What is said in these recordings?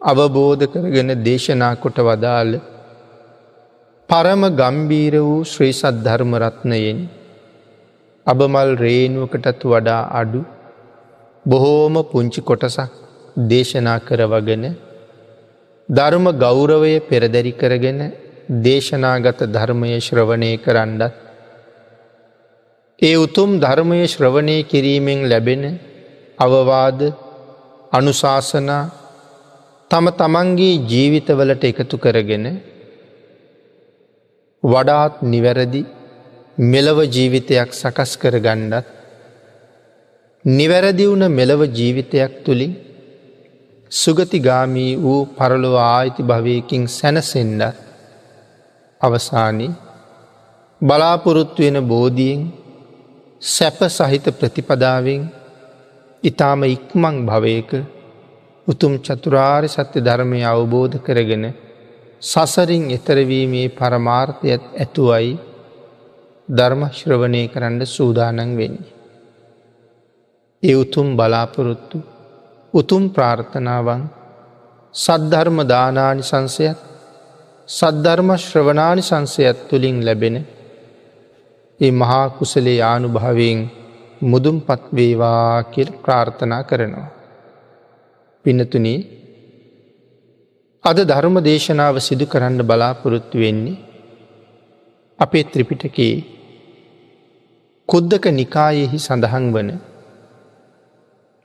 අවබෝධ කරගෙන දේශනා කොට වදාළ පරම ගම්බීර වූ ශ්‍රී සද්ධර්මරත්නයෙන් අබමල් රේනුවකටත් වඩා අඩු බොහෝම පුංචි කොටසක් දේශනා කරවගෙන ධර්ම ගෞරවය පෙරදැරි කරගෙන දේශනාගත ධර්මය ශ්‍රවණය කරන්නත් ඒ උතුම් ධර්මය ශ්‍රවණය කිරීමෙන් ලැබෙන අවවාද අනුශාසනා තම තමන්ගේ ජීවිතවලට එකතු කරගෙන වඩාත් නිවැරදි මෙලව ජීවිතයක් සකස් කර ගණ්ඩත් නිවැරදි වුණ මෙලව ජීවිතයක් තුළින් සුගතිගාමී වූ පරලොව ආයිති භවයකින් සැනසෙන්ඩ අවසානී බලාපොරොත්තු වෙන බෝධියෙන් සැප සහිත ප්‍රතිපදාවෙන් ඉතාම ඉක්මං භවයක උතුම් චතුරාර් සත්‍ය ධර්මය අවබෝධ කරගෙන සසරින් එතරවීමේ පරමාර්ථයත් ඇතුවයි ධර්මශ්‍රවනය කරන්න සූදානන් වෙන්නේ. ඒ උතුම් බලාපොරොත්තු උතුම් ප්‍රාර්ථනාවන් සද්ධර්ම දානානි සංසයත් සද්ධර්ම ශ්‍රවනානි සංසයත් තුළින් ලැබෙන ඒ මහා කුසලේ ආනුභාවයෙන් මුදුම් පත්වේවා කියල් ප්‍රාර්ථනා කරනවා. පිනතුනී අද ධර්ම දේශනාව සිදු කරන්න බලාපොරොත්තු වෙන්නේ අපේ ත්‍රිපිටකේ කුද්දක නිකායෙහි සඳහන් වන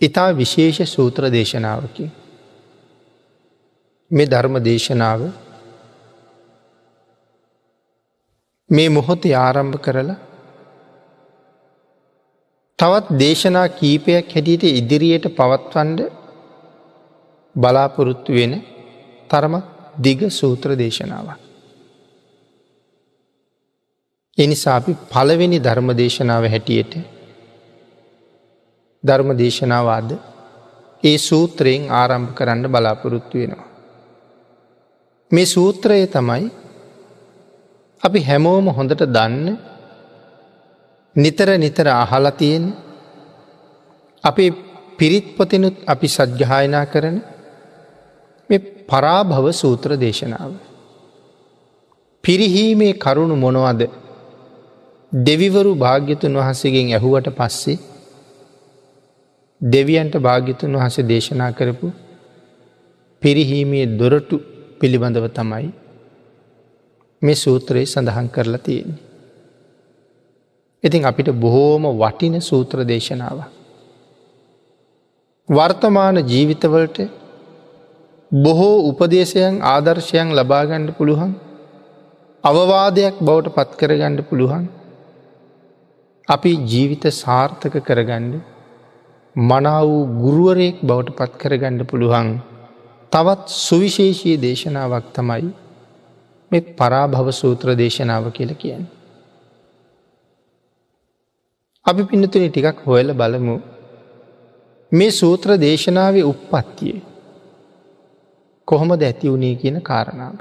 ඉතා විශේෂ සූත්‍ර දේශනාවකි. මේ ධර්ම දේශනාව මේ මොහොතේ ආරම්භ කරලා තවත් දේශනා කීපයක් හැටියට ඉදිරියට පවත්වන්ඩ බලාපොරොත්තු වෙන තරම දිග සූත්‍ර දේශනාව. එනිසා අපි පළවෙනි ධර්ම දේශනාව හැටියට ධර්ම දේශනාවාද ඒ සූත්‍රයෙන් ආරම්භ කරන්න බලාපොරොත්තු වෙනවා. මේ සූත්‍රය තමයි අපි හැමෝම හොඳට දන්න නිතර නිතර අහලා තියෙන අපේ පිරිත් පොතිනුත් අපි සජ්්‍යායනා කරන මේ පරාභව සූත්‍ර දේශනාව. පිරිහීමේ කරුණු මොනවද දෙවිවරු භාග්‍යතුන් වහසගෙන් ඇහුවට පස්සේ දෙවියන්ට භාග්‍යතුන් වහස දේශනා කරපු පිරිහීමේ දොරටු පිළිබඳව තමයි මේ සූත්‍රයේ සඳහන් කරලා තියෙන්නේ. ඉතින් අපිට බොහෝම වටින සූත්‍ර දේශනාව. වර්තමාන ජීවිතවලට බොහෝ උපදේශයන් ආදර්ශයන් ලබාගණ්ඩ පුළුවන්. අවවාදයක් බවට පත්කරගණ්ඩ පුළුවන්. අපි ජීවිත සාර්ථක කරගණ්ඩ මනා වූ ගුරුවරයෙක් බවට පත්කරගණ්ඩ පුළුවන්. තවත් සුවිශේෂී දේශනාවක් තමයි මෙ පරාභව සූත්‍ර දේශනාව කියල කියන්න. අපි පිනතුනි ටිකක් හොයල බලමු. මේ සූත්‍ර දේශනාව උප්පත්තිය කොහොමද ඇති වුණේ කියන කාරණාව.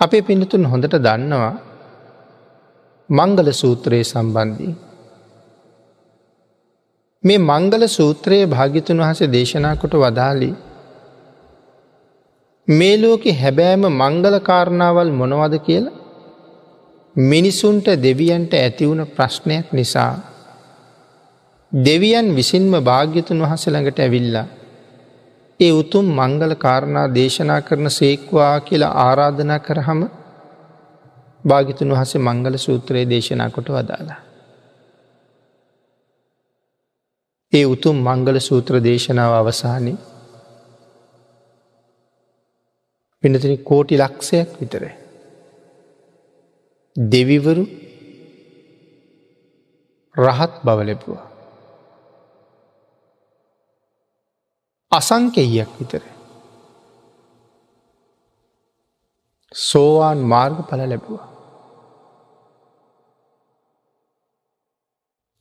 අපේ පිනතුන් හොඳට දන්නවා මංගල සූත්‍රයේ සම්බන්ධී. මේ මංගල සූත්‍රයේ භාගිතුන් වහස දේශනා කොට වදාලි මේ ලෝකෙ හැබෑම මංගල කාරණාවල් මොනවද කියලා මිනිසුන්ට දෙවියන්ට ඇතිවුණ ප්‍රශ්නයක් නිසා දෙවියන් විසින්ම භාග්‍යතුන් වහස ළඟට ඇවිල්ලා ඒ උතුම් මංගල කාරණා දේශනා කරන සේක්වා කියලා ආරාධනා කරහම භාගිතුන් වහසේ මංගල සූත්‍රයේ දේශනා කොට වදාලා. ඒ උතුම් මංගල සූත්‍ර දේශනාව අවසානයේ පිනතින කෝටි ලක්ෂයක් විතර. දෙවිවරු රහත් බවලැපුවා. අසංකෙයියක් විතර. සෝවාන් මාර්ග පල ලැබුවා.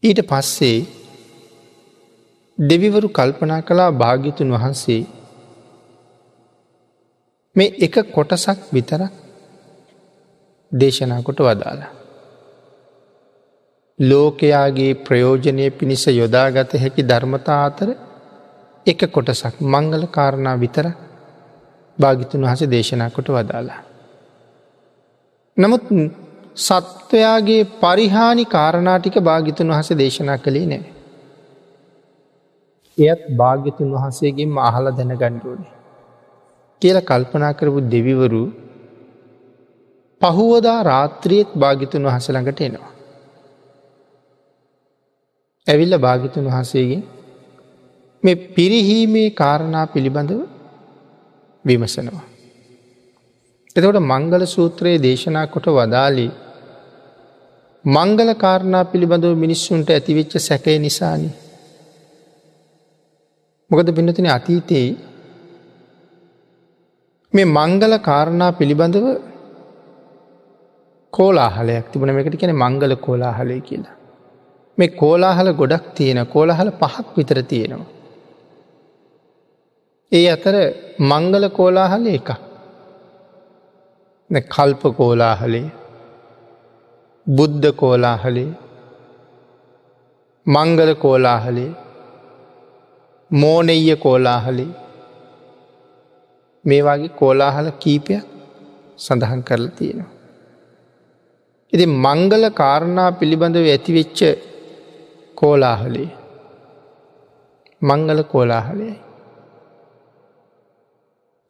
ඊට පස්සේ දෙවිවරු කල්පනා කලා භාගිතුන් වහන්සේ මේ එක කොටසක් විතරක් දේශනා කොට වදාලා. ලෝකයාගේ ප්‍රයෝජනය පිණිස යොදාගත හැකි ධර්මතා අතර එක කොටසක් මංගල කාරණා විතර භාගිතුන් වහස දේශනා කොට වදාලා. නමුත් සත්වයාගේ පරිහානි කාරණාටික භාගිතුන් වහස දේශනා කළේ නෑ. එයත් භාග්‍යතුන් වහන්සේගෙන් අහල දැන ගණ්ඩුවනේ. කියල කල්පනා කරපු දෙවිවරු පහුවදා රාත්‍රියත් භාගිතුන් වහසළඟට එනවා. ඇවිල්ල භාගිතුන් වහන්සේගෙන් මේ පිරිහීමේ කාරණා පිළිබඳව විමසනවා. එතකොට මංගල සූත්‍රයේ දේශනා කොට වදාලී මංගල කාරණා පිළිබඳව මිනිස්සුන්ට ඇතිවෙච්ච සැකය නිසානි. මොකද පිනතින අතීතයේ මේ මංගල කාරණා පිළිබඳව කෝලාහලයක් තිබුණ එකට කියන මංගල කෝලාහලය කියලා. මේ කෝලාහල ගොඩක් තියෙන කෝලාහල පහක් විතර තියෙනවා. ඒ අතර මංගල කෝලාහල එක. කල්ප කෝලාහලේ බුද්ධ කෝලාහලේ මංගල කෝලාහලේ මෝනෙය කෝලාහලේ මේ වගේ කෝලාහල කීපයක් සඳහන් කරලා තියෙනවා. ඉති මංගල කාරණා පිළිබඳව ඇතිවෙච්ච කෝලාහලේ මංගල කෝලාහලයයි.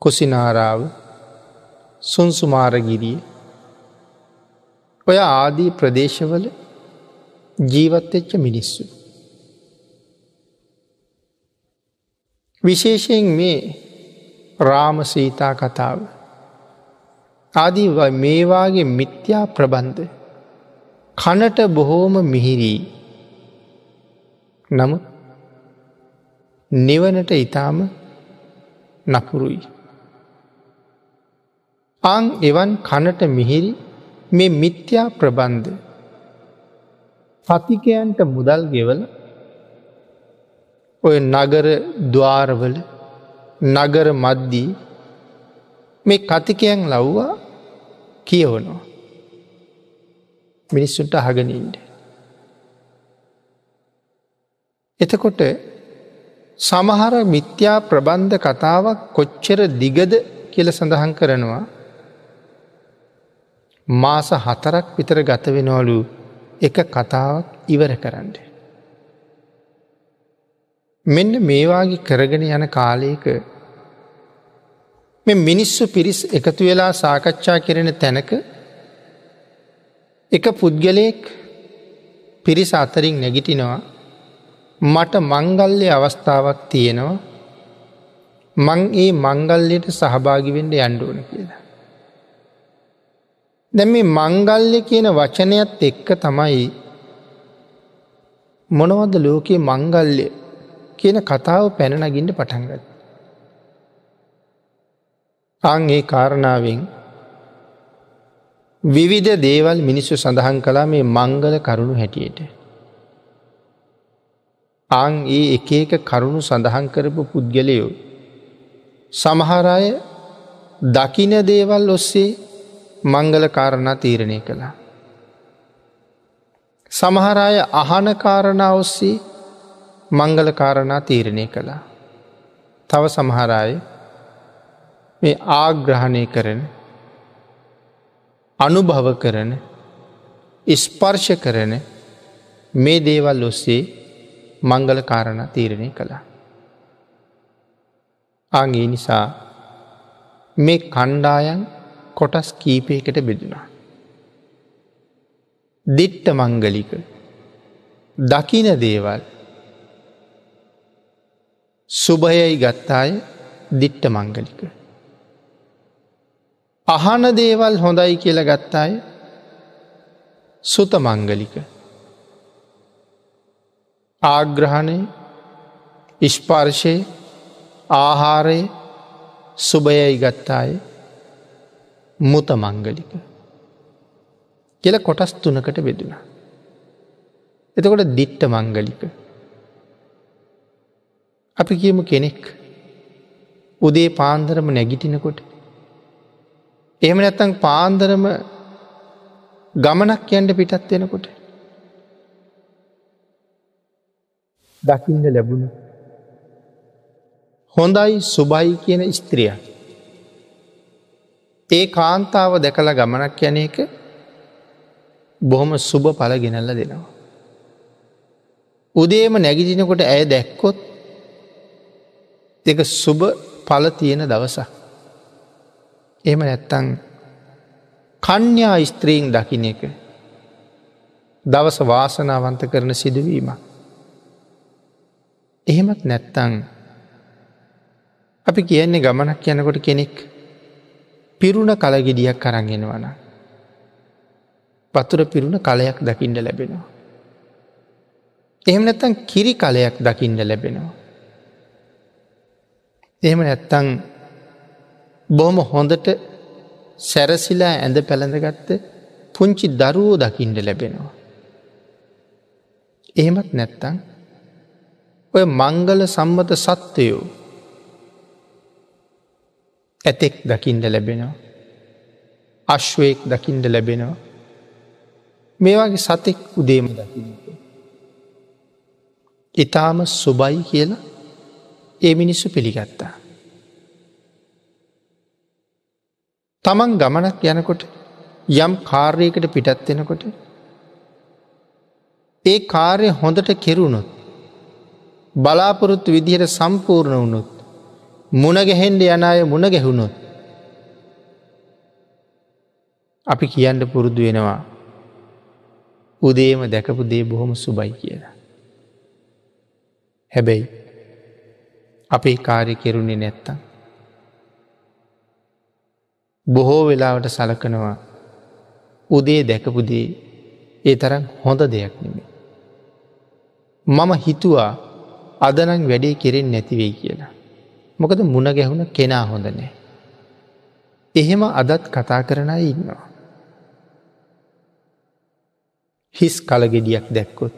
කුසිනාරාව සුන්සුමාරගිරිය ඔය ආදී ප්‍රදේශවල ජීවත්වෙච්ච මිනිස්සු. විශේෂයෙන් මේ රාමසීතා කතාව. ආදී මේවාගේ මිත්‍යා ප්‍රබන්ධ කනට බොහෝම මිහිරී නමුත් නිවනට ඉතාම නපුරුයි. අං එවන් කනට මිහිරි මේ මිත්‍යා ප්‍රබන්ධ පතිකයන්ට මුදල් ගෙවල ඔය නගර දවාරවල නගර මද්දී මේ කතිකයන් ලව්වා කියවනවා. මිනිස්සුන්ට අහගනින්ට. එතකොට සමහර මිත්‍යා ප්‍රබන්ධ කතාවක් කොච්චර දිගද කියල සඳහන් කරනවා මාස හතරක් විතර ගතවෙනවලු එක කතාවක් ඉවර කරන්න. මෙන්න මේවාගේ කරගෙන යන කාලයක මෙ මිනිස්සු පිරිස් එකතු වෙලා සාකච්ඡා කෙරෙන තැනක එක පුද්ගලයෙක් පිරිස අතරින් නැගිටිනවා මට මංගල්ලය අවස්ථාවක් තියෙනවා මං ඒ මංගල්ලයට සහභාගිවෙන්ඩ අන්ඩුවන කියලා. දැ මේ මංගල්‍ය කියන වචනයත් එක්ක තමයි මොනවද ලෝකයේ මංගල්‍ය කියන කතාව පැනනගින්ට පටන්ගත්. අං ඒ කාරණාවෙන් විවිධ දේවල් මිනිස්සු සඳහන් කලා මේ මංගල කරුණු හැටියට. අං ඒ එක එක කරුණු සඳහන් කරපු පුද්ගලයෝ. සමහරය දකින දේවල් ඔස්සේ මංගල කාරණා තීරණය කළා. සමහරය අහන කාරණා ඔස්සේ මංගල කාරණා තීරණය කළා. තව සමහරය මේ ආග්‍රහණය කරන අනුභව කරන ස්පර්ශ කරන මේ දේවල් ඔස්සේ මංගල කාරණ තීරණය කළා. ආගේ නිසා මේ කණ්ඩායන් කොටස් කීපයකට බෙදුනා. දිට්ට මංගලික දකින දේවල් සුභයයි ගත්තාය දිට්ට මංගලික. අහන දේවල් හොඳයි කියල ගත්තාය සුත මංගලික. ආග්‍රහණය ඉස්පාර්ශය ආහාරය සුභයයි ගත්තාය මුත මංගලික කියල කොටස් තුනකට බෙදුණ. එතකොට දිට්ට මංගලික. අපි කියමු කෙනෙක් උදේ පාන්දරම නැගිටිනකොට. එහෙම නැත්තං පාන්දරම ගමනක් යන්ට පිටත් වෙනකොට. දකිින්ට ලැබුණු. හොඳයි සුබයි කියන ස්ත්‍රිය. ඒ කාන්තාව දැකළ ගමනක් යන එක බොහොම සුභ පල ගෙනල්ල දෙනවා. උදේම නැගිටිනකොට ඇය දැක්කොත් දෙක සුභ පල තියෙන දවසක්. එම නැත්තං කන්‍යා ස්ත්‍රීන් දකින එක දවස වාසනාවන්ත කරන සිදුවීම. එහෙමත් නැත්තං අපි කියන්නේ ගමනක් යනකොට කෙනෙක් පිරුණ කලගෙඩියක් කරගෙනවන. පතුර පිරුණ කලයක් දකිින්ට ලැබෙනවා. එහෙම නැත්තන් කිරි කලයක් දකිින්ට ලැබෙනවා. එහෙම නැත්තං බොහොම හොඳට සැරසිලා ඇඳ පැළඳගත්ත පුංචි දරුවෝ දකිින්ට ලැබෙනවා. එහෙමත් නැත්තං ඔය මංගල සම්මත සත්වයෝ ඇතෙක් දකිින්ට ලැබෙනවා. අශ්වයෙක් දකිින්ට ලැබෙනවා. මේවාගේ සතෙක් උදේම දකින්නට. ඉතාම සුබයි කියලා ඒ මිනිස්සු පිළිගත්තා. තමන් ගමනක් යනකොට යම් කාර්යයකට පිටත් වෙනකොට ඒ කාර්ය හොඳට කෙරුණොත් බලාපොරොත්තු විදිහට සම්පූර්ණ වුණොත් මුණගැහෙන්ඩ යන අය මුණ ගැහුණොත් අපි කියන්න පුරුදු වෙනවා උදේම දැකපු දේ බොහොම සුබයි කියලා. හැබැයි අපේ කාරය කෙරුණේ නැත්තම්. බොහෝ වෙලාවට සලකනවා උදේ දැකපුදේ ඒ තරම් හොඳ දෙයක් නෙමේ. මම හිතුවා අදනං වැඩේ කෙරෙන් නැතිවෙයි කියලා. මොකද මුණ ගැහුණ කෙනා හොඳ නෑ. එහෙම අදත් කතා කරන ඉන්නවා. හිස් කලගෙඩියක් දැක්කොත්.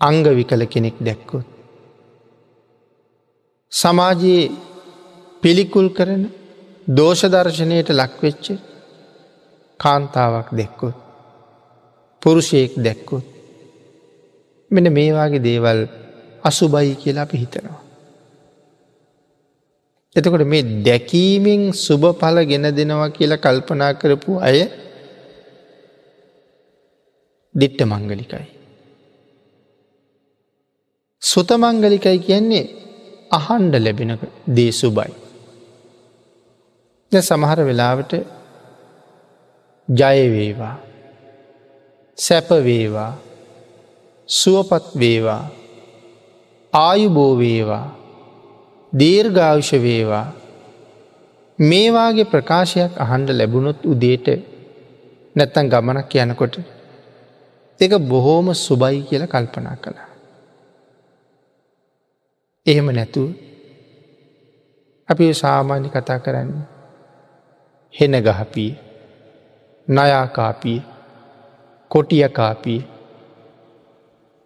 අංග විකල කෙනෙක් දැක්කොත්. සමාජයේ පිළිකුල් කරන දෝෂදර්ශනයට ලක්වෙච්ච කාන්තාවක් දෙක්කොත්. පුරුෂයෙක් දැක්කොත්. මෙන මේවාගේ දේවල් අසුබයි කියලා අපි හිතනවා. එතකොට මේ දැකීමෙන් සුභ පල ගෙන දෙනවා කියලා කල්පනා කරපු අය දිට්ට මංගලිකයි. සුත මංගලිකයි කියන්නේ අහන්ඩ ලැබෙන දේ සුබයි. සමහර වෙලාවට ජයවේවා සැපවේවා සුවපත් වේවා ආයුබෝවේවා දීර්ඝාවිෂ වේවා මේවාගේ ප්‍රකාශයක් අහන්ඩ ලැබුණොත් උදේට නැත්තන් ගමනක් යනකොට එක බොහෝම සුබයි කියල කල්පනා කළා. එහෙම නැතුව අපි සාමාන්‍ය කතා කරන්න හෙන ගහපිය නයාකාපිය කොටියකාපිය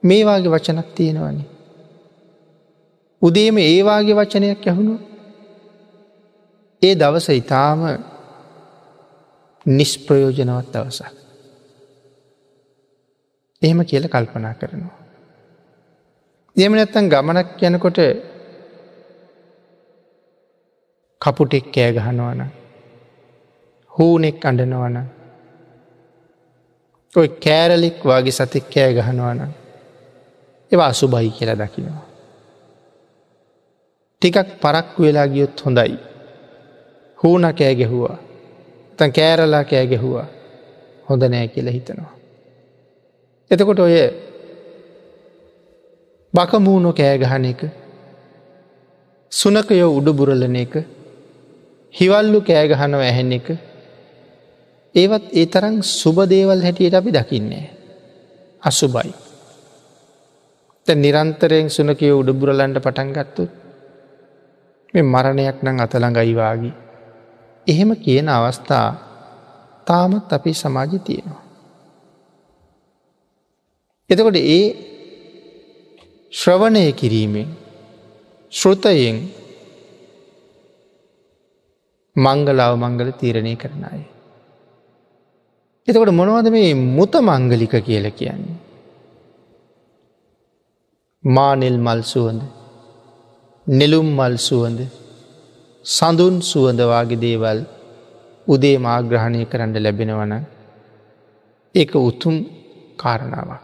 මේවාගේ වචනක් තියෙනවනේ උදේම ඒවාගේ වචනයක් ඇහුණු ඒ දවස ඉතාම නිස්ප්‍රයෝජනවත් දවසක්. එහෙම කියල කල්පනා කරනවා. දෙම නැත්තන් ගමනක් යනකොට කපුටෙක් කෑ ගහනවන හූනෙක් අඩනවන ඔය කෑරලික් වගේ සතෙක් කෑ ගහනවන ඒවා අසුබයි කියලා දකිනවා. ටිකක් පරක්කු වෙලා ගියොත් හොඳයි. හූන කෑ ගැහුවා. තන් කෑරලා කෑ ගැහුවා හොඳ නෑ කියල හිතනවා. එතකොට ඔය බකමූුණු කෑගහන එක සුනකයෝ උඩුබුරලන එක හිවල්ලු කෑගහනව ඇහෙන එක ඒවත් ඒ තරම් සුබදේවල් හැටියට අපි දකින්නේ. අසුබයි. නිරන්තරයෙන් සුනකය උඩුබුරලන්ට පටන් ගත්තුත් මේ මරණයක් නම් අතළඟයිවාගේ. එහෙම කියන අවස්ථා තාමත් අපි සමාජ තියෙනවා. එතකොට ඒ ශ්‍රවණය කිරීමෙන් ශ්‍රෘතයෙන් මංගලාව මංගල තීරණය කරන අය. එතකොට මොනවද මේ මුත මංගලික කියල කියන්නේ. මානෙල් මල් සුවඳ නෙළුම් මල් සුවඳ සඳුන් සුවඳවාගේ දේවල් උදේ මාග්‍රහණය කරන්න ලැබෙනවන එක උතුම් කාරණාවක්.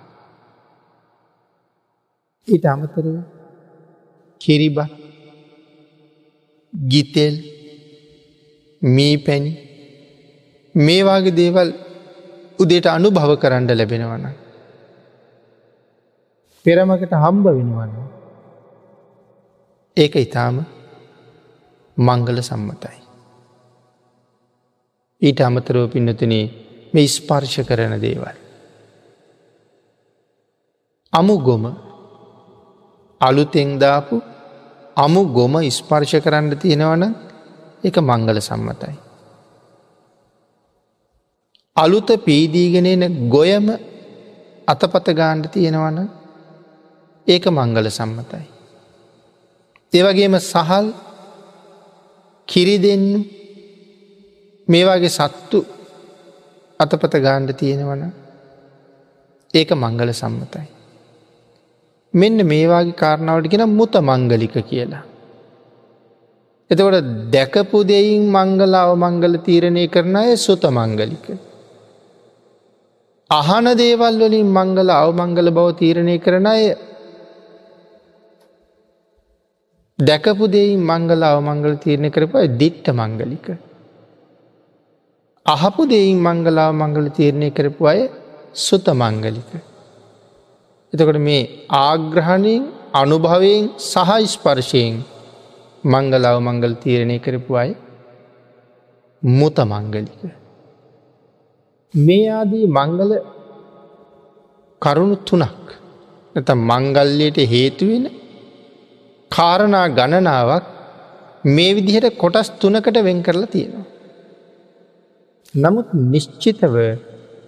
ඊට අමතරව කිරිබ ගිතෙල් මී පැණි මේවාගේ දේවල් උදේට අනු භව කරන්න ලැබෙනවන. පෙරමකට හම්බ වෙනවන්න. ඒක ඉතාම මංගල සම්මතයි. ඊට අමතරව පින්නතුනේ මේ ස්පර්ශ කරන දේවල්. අමු ගොම අලුතෙංදාපු අමු ගොම ස්පර්ශ කරන්න තියෙනවන එක මංගල සම්මතයි. අලුත පීදීගෙනෙන ගොයම අතපත ගාණ්ඩ තියෙනවන ඒක මංගල සම්මතයි. ඒවගේම සහල් කිරි දෙන්න මේවාගේ සත්තු අතපත ගාණ්ඩ තියෙනවන ඒක මංගල සම්මතයි. මෙන්න මේවාගේ කාරණාවට ගෙන මුත මංගලික කියලා. එතකොට දැකපු දෙයින් මංගලාව මංගල තීරණය කරන අය සුත මංගලික. අහන දේවල් වලින් මංගල අවමංගල බව තීරණය කරන අය දැකපු දෙයින් මංගල අවමංගල තීරණය කරපයි දිට්ට මංගලික. අහපු දෙයින් මංගලාව මංගල තීරණය කරපු අය සුත මංගලික. එතකොට මේ ආග්‍රහණයෙන් අනුභවයෙන් සහ ස්පර්ශයෙන් මංගලාව මංගල තීරණය කරපු අයි මුත මංගලික. මේ ආදී මංගල කරුණු තුනක් නැත මංගල්ලයට හේතුවෙන කාරණා ගණනාවක් මේ විදිහට කොටස් තුනකට වෙන් කරලා තියෙනවා. නමුත් නිශ්චිතව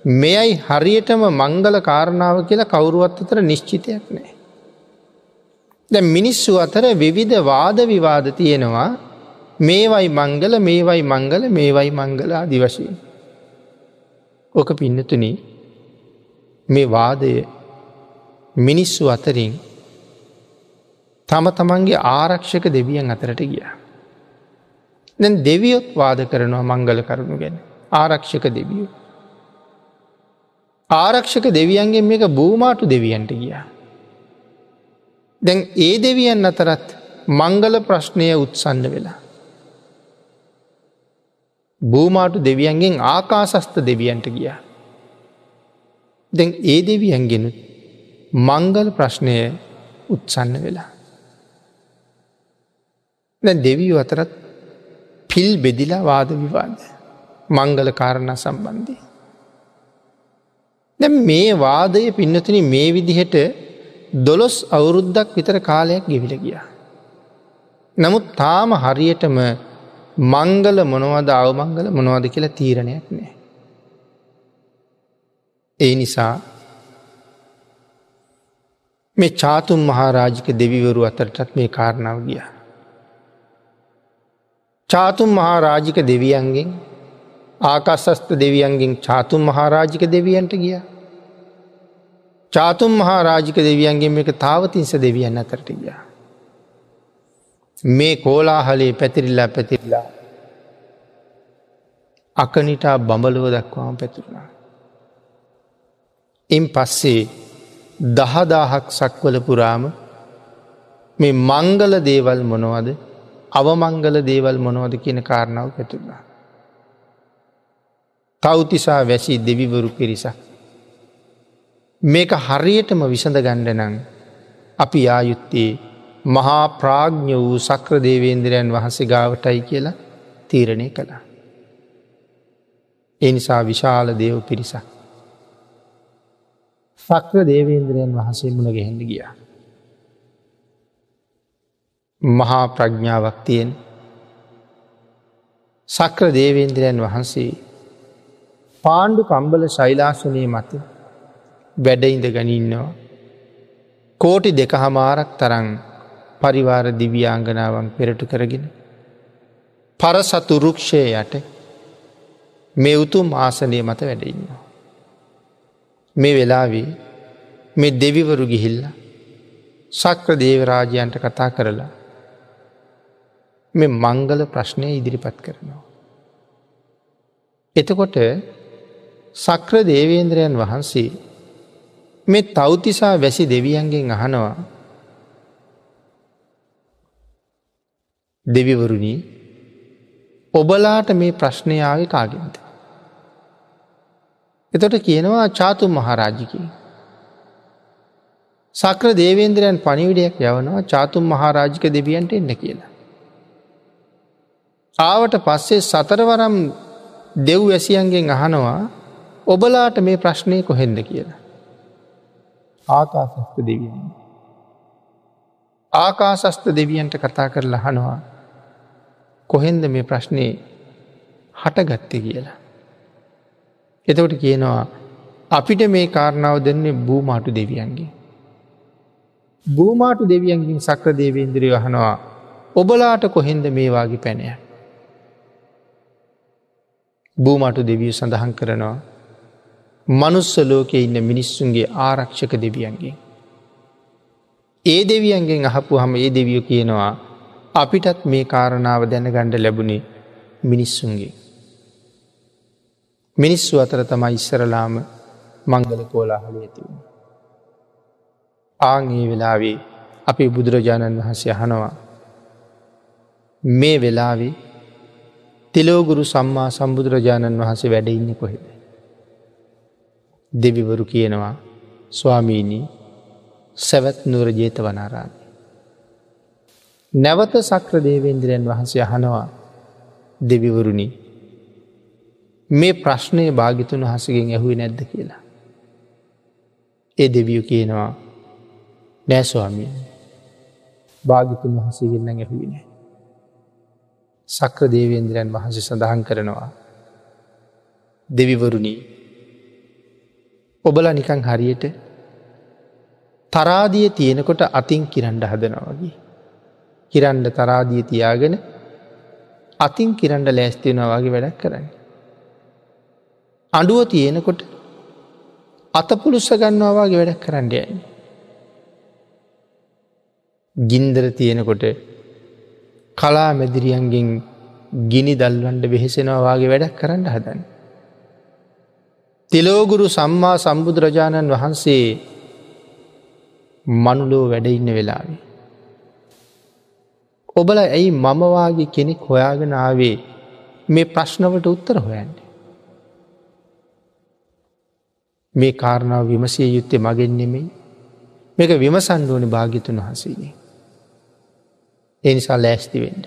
මෙයයි හරියටම මංගල කාරණාව කියලා කවුරුවත් අතර නිශ්චිතයක් නෑ. දැ මිනිස්සු අතර විවිධ වාද විවාද තියෙනවා මේවයි මංගල මේවයි මංගල මේවයි මංගලා දිවශී. ඕක පින්නතුන මේ වාදය මිනිස්සු අතරින් තම තමන්ගේ ආරක්ෂක දෙවියන් අතරට ගිය. දැන් දෙවියොත් වාද කරනවා මංගල කරුණු ගැන ආරක්ෂක දෙවියෝ. ආරක්ෂක දෙවියන්ගේ මේක බූමාටු දෙවියන්ට ගියා. දැන් ඒ දෙවියන් අතරත් මංගල ප්‍රශ්නය උත්සන්න වෙලා. භූමාටු දෙවියන්ගෙන් ආකාසස්ත දෙවියන්ට ගිය. දැන් ඒ දෙවියන්ගෙනුත් මංගල ප්‍රශ්නය උත්සන්න වෙලා. දැ දෙවියෝ අතරත් පිල් බෙදිලා වාද විවාද මංගල කාරණ සම්බන්ධය. දැ මේ වාදය පින්නතුන මේ විදිහට දොළොස් අවුරුද්දක් විතර කාලයක් ගෙවිල ගිය. නමුත් තාම හරියටම මංගල මොනවද අවමංගල මොනවද කියලා තීරණයක් නෑ. ඒ නිසා මේ චාතුන් මහාරාජික දෙවිවරු අතරටත් මේ කාරණාව ගිය. චාතුන් මහාරාජික දෙවියන්ගෙන් ආකස්සස්ත දෙවියන්ගෙන් චාතුන් මහාරාජික දෙවියන්ට ගියා. චාතුම් මහා රාජික දෙවියන්ගේ මේක තාවතින්ස දෙවියන් අතරට ගිය. මේ කෝලාහලේ පැතිරිල්ලා පැතිරිලා අකනිටා බඹලුව දක්වාම පැතුරුණා. එම් පස්සේ දහදාහක් සක්වල පුරාම මේ මංගල දේවල් මොනවද අවමංගල දේවල් මොනවද කියන කාරණාව පැතුරුණා. තවතිසා වැසි දෙවිවරු පිරිසක් මේක හරියටම විසඳ ගණ්ඩනං අපි ආයුත්තේ මහා ප්‍රාග්ඥ වූ සක්‍ර දේවේන්ද්‍රයන් වහන්සේ ගාවටයි කියලා තීරණය කළා. එනිසා විශාල දේව පිරිසක්. සක්‍ර දේවේන්ද්‍රයන් වහසේ මුණ ගැහෙන්ඩ ගිය. මහා ප්‍රඥාවක් තියෙන් සක්‍ර දේවේන්ද්‍රයන් වහන්සේ පාණ්ඩු කම්බල ශෛලාසනය මත වැඩඉඳ ගනින්නවා. කෝටි දෙක හමාරක් තරං පරිවාර දිවියාංගනාවන් පෙරටු කරගෙන. පරසතු රුක්ෂය යට මේ උතුම් ආසනය මත වැඩඉන්නවා. මේ වෙලාවේ මේ දෙවිවරු ගිහිල්ල සක්‍ර දේවරාජයන්ට කතා කරලා මේ මංගල ප්‍රශ්නය ඉදිරිපත් කරනවා. එතකොට සක්‍ර දේවේන්ද්‍රයන් වහන්සේ මේ තෞතිසා වැසි දෙවියන්ගෙන් අහනවා දෙවිවරුණී ඔබලාට මේ ප්‍රශ්නයාව කාගෙන්ද. එතොට කියනවා චාතුම් මහරාජිකී. සක්‍ර දේවේන්ද්‍රයන් පනිවිඩයක් යවනවා චාතුම් මහරාජික දෙවියන්ට එන්න කියලා. ආවට පස්සේ සතරවරම් දෙව් වැසියන්ගෙන් අහනවා ඔබලාට මේ ප්‍රශ්නය කොහෙන්ද කියලා. ආකාසස්ත දෙවියන්. ආකාසස්ත දෙවියන්ට කතා කර ලහනවා කොහෙන්ද මේ ප්‍රශ්නය හටගත්තේ කියලා. එතකොට කියනවා අපිට මේ කාරණාව දෙන්නේ භූමාටු දෙවියන්ගේ. භූමාටු දෙවියන්ගින් සක්‍ර දේවේන්ද්‍රී වහනවා ඔබලාට කොහෙන්ද මේවාගේ පැනය. භූමටු දෙවිය සඳහන් කරනවා මනුස්ස ලෝකෙ ඉන්න මිනිස්සුන්ගේ ආරක්ෂක දෙවියන්ගේ. ඒ දෙවියන්ගෙන් අහපු හම ඒ දෙවියෝ කියනවා අපිටත් මේ කාරණාව දැනගණ්ඩ ලැබුණේ මිනිස්සුන්ගේ. මිනිස්සු අතර තමයි ඉස්සරලාම මංගල කෝලාහල ඇතිවුණ. ආංගේ වෙලාවේ අපි බුදුරජාණන් වහන්සේ අහනවා මේ වෙලාවේ තිලෝගුරු සම්මා සම්බුදුරජාණන් වහන්සේ වැඩඉන්න කොහෙද. දෙවිවරු කියනවා ස්වාමීණී සැවැත් නුවර ජේත වනාරාම. නැවත සක්‍ර දේවේන්ද්‍රයන් වහන්සේ අහනවා දෙවිවරුණි මේ ප්‍රශ්නය භාගිතුන් වහසගෙන් ඇහුයි නැද්ද කියලා. ඒ දෙවියු කියනවා නෑස්වාමිය භාගිතුන් වහසගෙන්න්න ඇහුවි නෑ. සක්‍ර දේවේන්ද්‍රයන් වහන්සේ සඳහන් කරනවා. දෙවිවරුණී ඔබල නිකං හරියට තරාදිය තියෙනකොට අතින් කිරන්ඩ හදනවගේ. කිරන්ඩ තරාදිය තියාගෙන අතින් කිරන්ඩ ලෑස්තියෙනවාගේ වැඩක් කරන්න. අඩුව තියෙනකොට අත පුළුස්ස ගන්නවාගේ වැඩක් කරන්න යන්න. ගින්දර තියෙනකොට කලා මැදිරියන්ගෙන් ගිනි දල්වන්ඩ වෙහෙසෙනවාගේ වැඩක් කරන්න හදන්න. තිලෝගුරු සම්මා සම්බුදුරජාණන් වහන්සේ මනුලෝ වැඩඉන්න වෙලාවේ. ඔබල ඇයි මමවාගේ කෙනෙක් හොයාගෙන ආවේ මේ ප්‍රශ්නවට උත්තර හොයන්න. මේ කාරණාව විමසිය යුත්තේ මගෙන් නෙමෙයි මේක විමසන්ඩුවනි භාගිතුන් වහසේනේ. එනිසා ලෑස්තිවෙන්ඩ.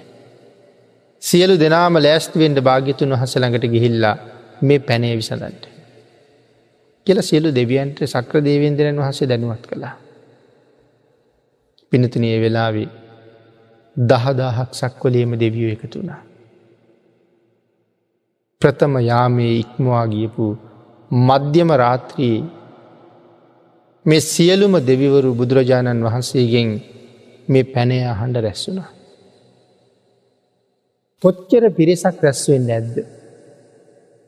සියලු දෙනාම ලෑස්තිවෙන්ඩ භාග්‍යතුන් වහස ළඟට ගිහිල්ලා මේ පැනේ විසඳන්ට. කියල සියලු දෙවියන්ට සක්‍ර දේවේන්දරන් වහසේ දැනුවත් කළා. පිනතුනය වෙලාවේ දහදාහක් සක්වලේම දෙවියෝ එකතුුණා. ප්‍රථම යාමේ ඉක්මවා ගියපු මධ්‍යම රාත්‍රයේ මේ සියලුම දෙවිවරු බුදුරජාණන් වහන්සේගෙන් මේ පැනය අහන්ඩ රැස්සුනා. කොච්චර පිරිසක් රැස්වෙන් ඇද්ද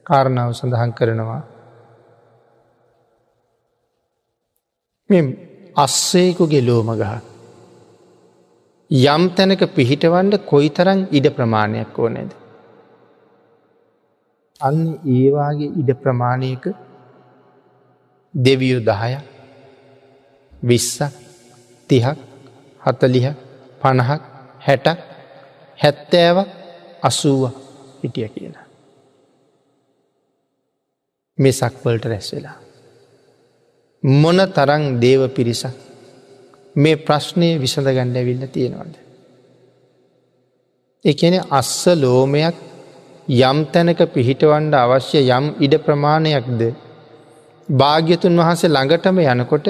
කාරණාව සඳහන් කරනවා. මෙ අස්සේකුගේ ලෝමගහ. යම් තැනක පිහිටවන්ඩ කොයි තරන් ඉඩ ප්‍රමාණයක් ඕනැද. අන්න ඒවාගේ ඉඩ ප්‍රමාණයක දෙවියු දහය විස්සක් තිහක් හතලිහ පණහක් හැට හැත්තෑව අසුව හිටිය කියලා. මේ සක්වලට රැස් වෙලා. මොන තරං දේව පිරිසක් මේ ප්‍රශ්නය විසඳ ගණ්ඩ ඇවිල්ල තියෙනවද. එකන අස්ස ලෝමයක් යම් තැනක පිහිටවන්ඩ අවශ්‍ය යම් ඉඩ ප්‍රමාණයක්ද භාග්‍යතුන් වහන්සේ ළඟටම යනකොට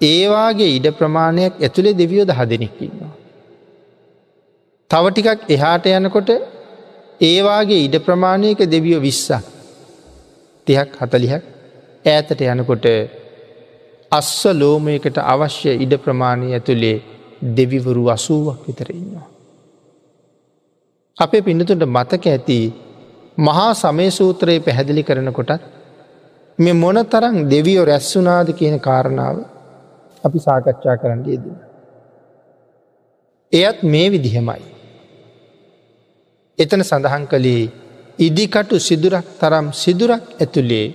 ඒවාගේ ඉඩ ප්‍රමාණයක් ඇතුළේ දෙවියෝ දහ දෙනෙක්කින්නවා. තව ටිකක් එහාට යනකොට ඒවාගේ ඉඩ ප්‍රමාණයක දෙවියෝ විස්සා තිහක් හතලිහක් ඈතට යනකොට අස්ස ලෝමයකට අවශ්‍ය ඉඩ ප්‍රමාණය ඇතුළේ දෙවිවරු අසුවක් විතර ඉන්නවා. අපේ පිඩතුට මතක ඇති මහා සමයසූත්‍රයේ පැහැදිලි කරනකොටත් මෙ මොන තරං දෙවියෝ රැස්සුනාද කියන කාරණාව අපි සාකච්ඡා කරන්න යෙදෙන. එයත් මේ විදිහෙමයි. එතන සඳහන් කළේ ඉදිකටු සිදුරක් තරම් සිදුරක් ඇතුළේ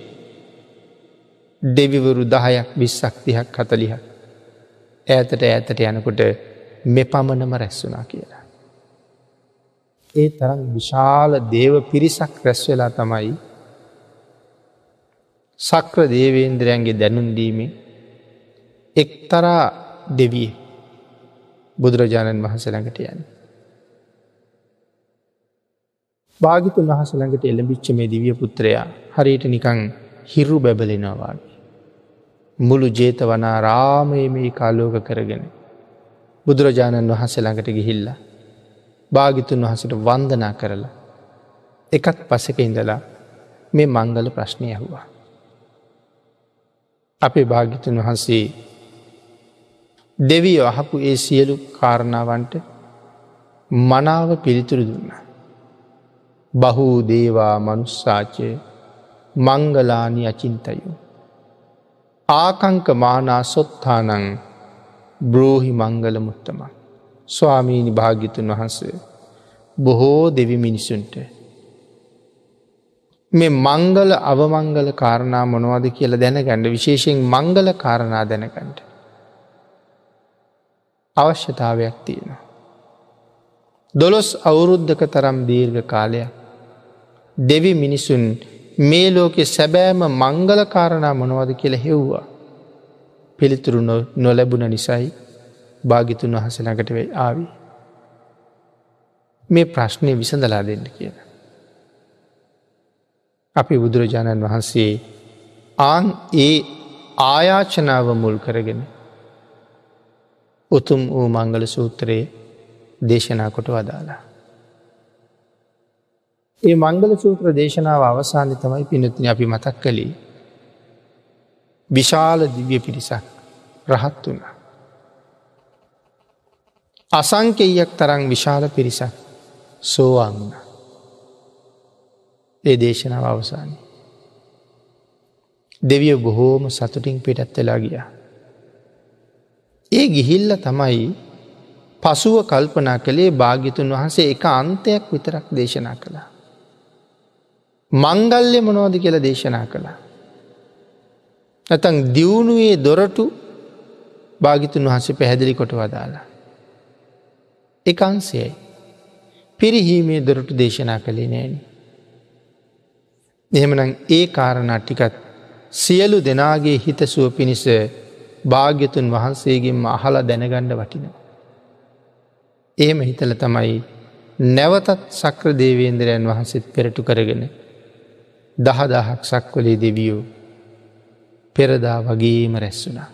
දෙවිවරු දහයක් විස්සක් තිහක් කතලිහ. ඈතට ඈතට යනකොට මෙ පමණම රැස්සුනා කියලා. ඒ තරම් විශාල දේව පිරිසක් රැස්වෙලා තමයි සක්‍ර දේවේන්ද්‍රයන්ගේ දැනුන්දීමේ එක්තරා දෙවිය බුදුරජාණන් වහසළඟට යන්න. භාගිතුන් වහසළඟට එළඹිච්ච මේ දිවිය පුත්‍රයා හරියට නිකං හිරු බැබලෙනවාගේ. මුළු ජේත වනා රාමය මේ කාලෝක කරගෙන. බුදුරජාණන් වහන්සේ ළඟට ගිහිල්ලා. භාගිතුන් වහසට වන්දනා කරලා. එකත් පසක ඉඳලා මේ මංගල ප්‍රශ්නය ඇහුවා. අපේ භාගිතුන් වහන්සේ දෙවී අහපු ඒ සියලු කාරණාවන්ට මනාව පිළිතුරු දුන්න. බහූ දේවා මනුස්සාචය මංගලානි අචින්තයෝ. ආකංක මානා සොත්තානං බ්‍රෝහි මංගල මුත්තම. ස්වාමීණි භාගිතුන් වහන්සේ බොහෝ දෙවි මිනිසුන්ට. මේ මංගල අවමංගල කාරණා මොනවද කියල දැනගණ්ඩ විශේෂයෙන් මංගල කාරණා දැනකන්ට. අවශ්‍යතාවයක් තියෙනවා. දොළොස් අවුරුද්ධක තරම් දීර්ඝ කාලයක් දෙවි මිනිසුන් මේ ලෝකෙ සැබෑම මංගල කාරණා මොනවද කියල හෙව්වා. පිළිතුරු නොලැබුණ නිසයි භාගිතුන් වහසනකට වේ ආවී. මේ ප්‍රශ්නය විසඳලා දෙන්න කියන. අපි බුදුරජාණන් වහන්සේ ආන් ඒ ආයාචනාව මුල් කරගෙන උතුම් වූ මංගල සූත්‍රයේ දේශනා කොට වදාලා. ඒ මංගල සූත්‍ර දේශනාව අවසානය තමයි පිනතින අපි මතක් කළේ. විශාල දිව්‍ය පිරිසක් රහත් වුණ. අසංකෙයක් තරං විශාල පිරිසක් සෝවාංගුණ. ඒ දේශනාව අවසානය. දෙවිය බොහෝම සතුටින් පිටත් වෙලා ගියා. ඒ ගිහිල්ල තමයි පසුව කල්පනා කළේ භාගිතුන් වහන්සේ එක අන්තයක් විතරක් දේශනා කළා. මංගල්‍ය මොනෝද කියල දේශනා කළා. නැතන් දියුණුවේ දොරටු භාගිතුන් වහන්සේ පැහැදිලි කොට වදාලා. එකන්සයයි. පිරිහීමේ දොරටු දේශනා කළේ නෑන. එහෙමනම් ඒ කාරණා ටිකත් සියලු දෙනාගේ හිතසුව පිණිස භාග්‍යතුන් වහන්සේගෙන්ම අහලා දැනගණ්ඩ වටිනවා. එහෙම හිතල තමයි නැවතත් සක්‍ර දේවේන්දරයන් වහන්සේත් පෙරටු කරගෙන දහදහක් සක්වලේ දෙවියෝ පෙරදා වගේම රැස්සුනා.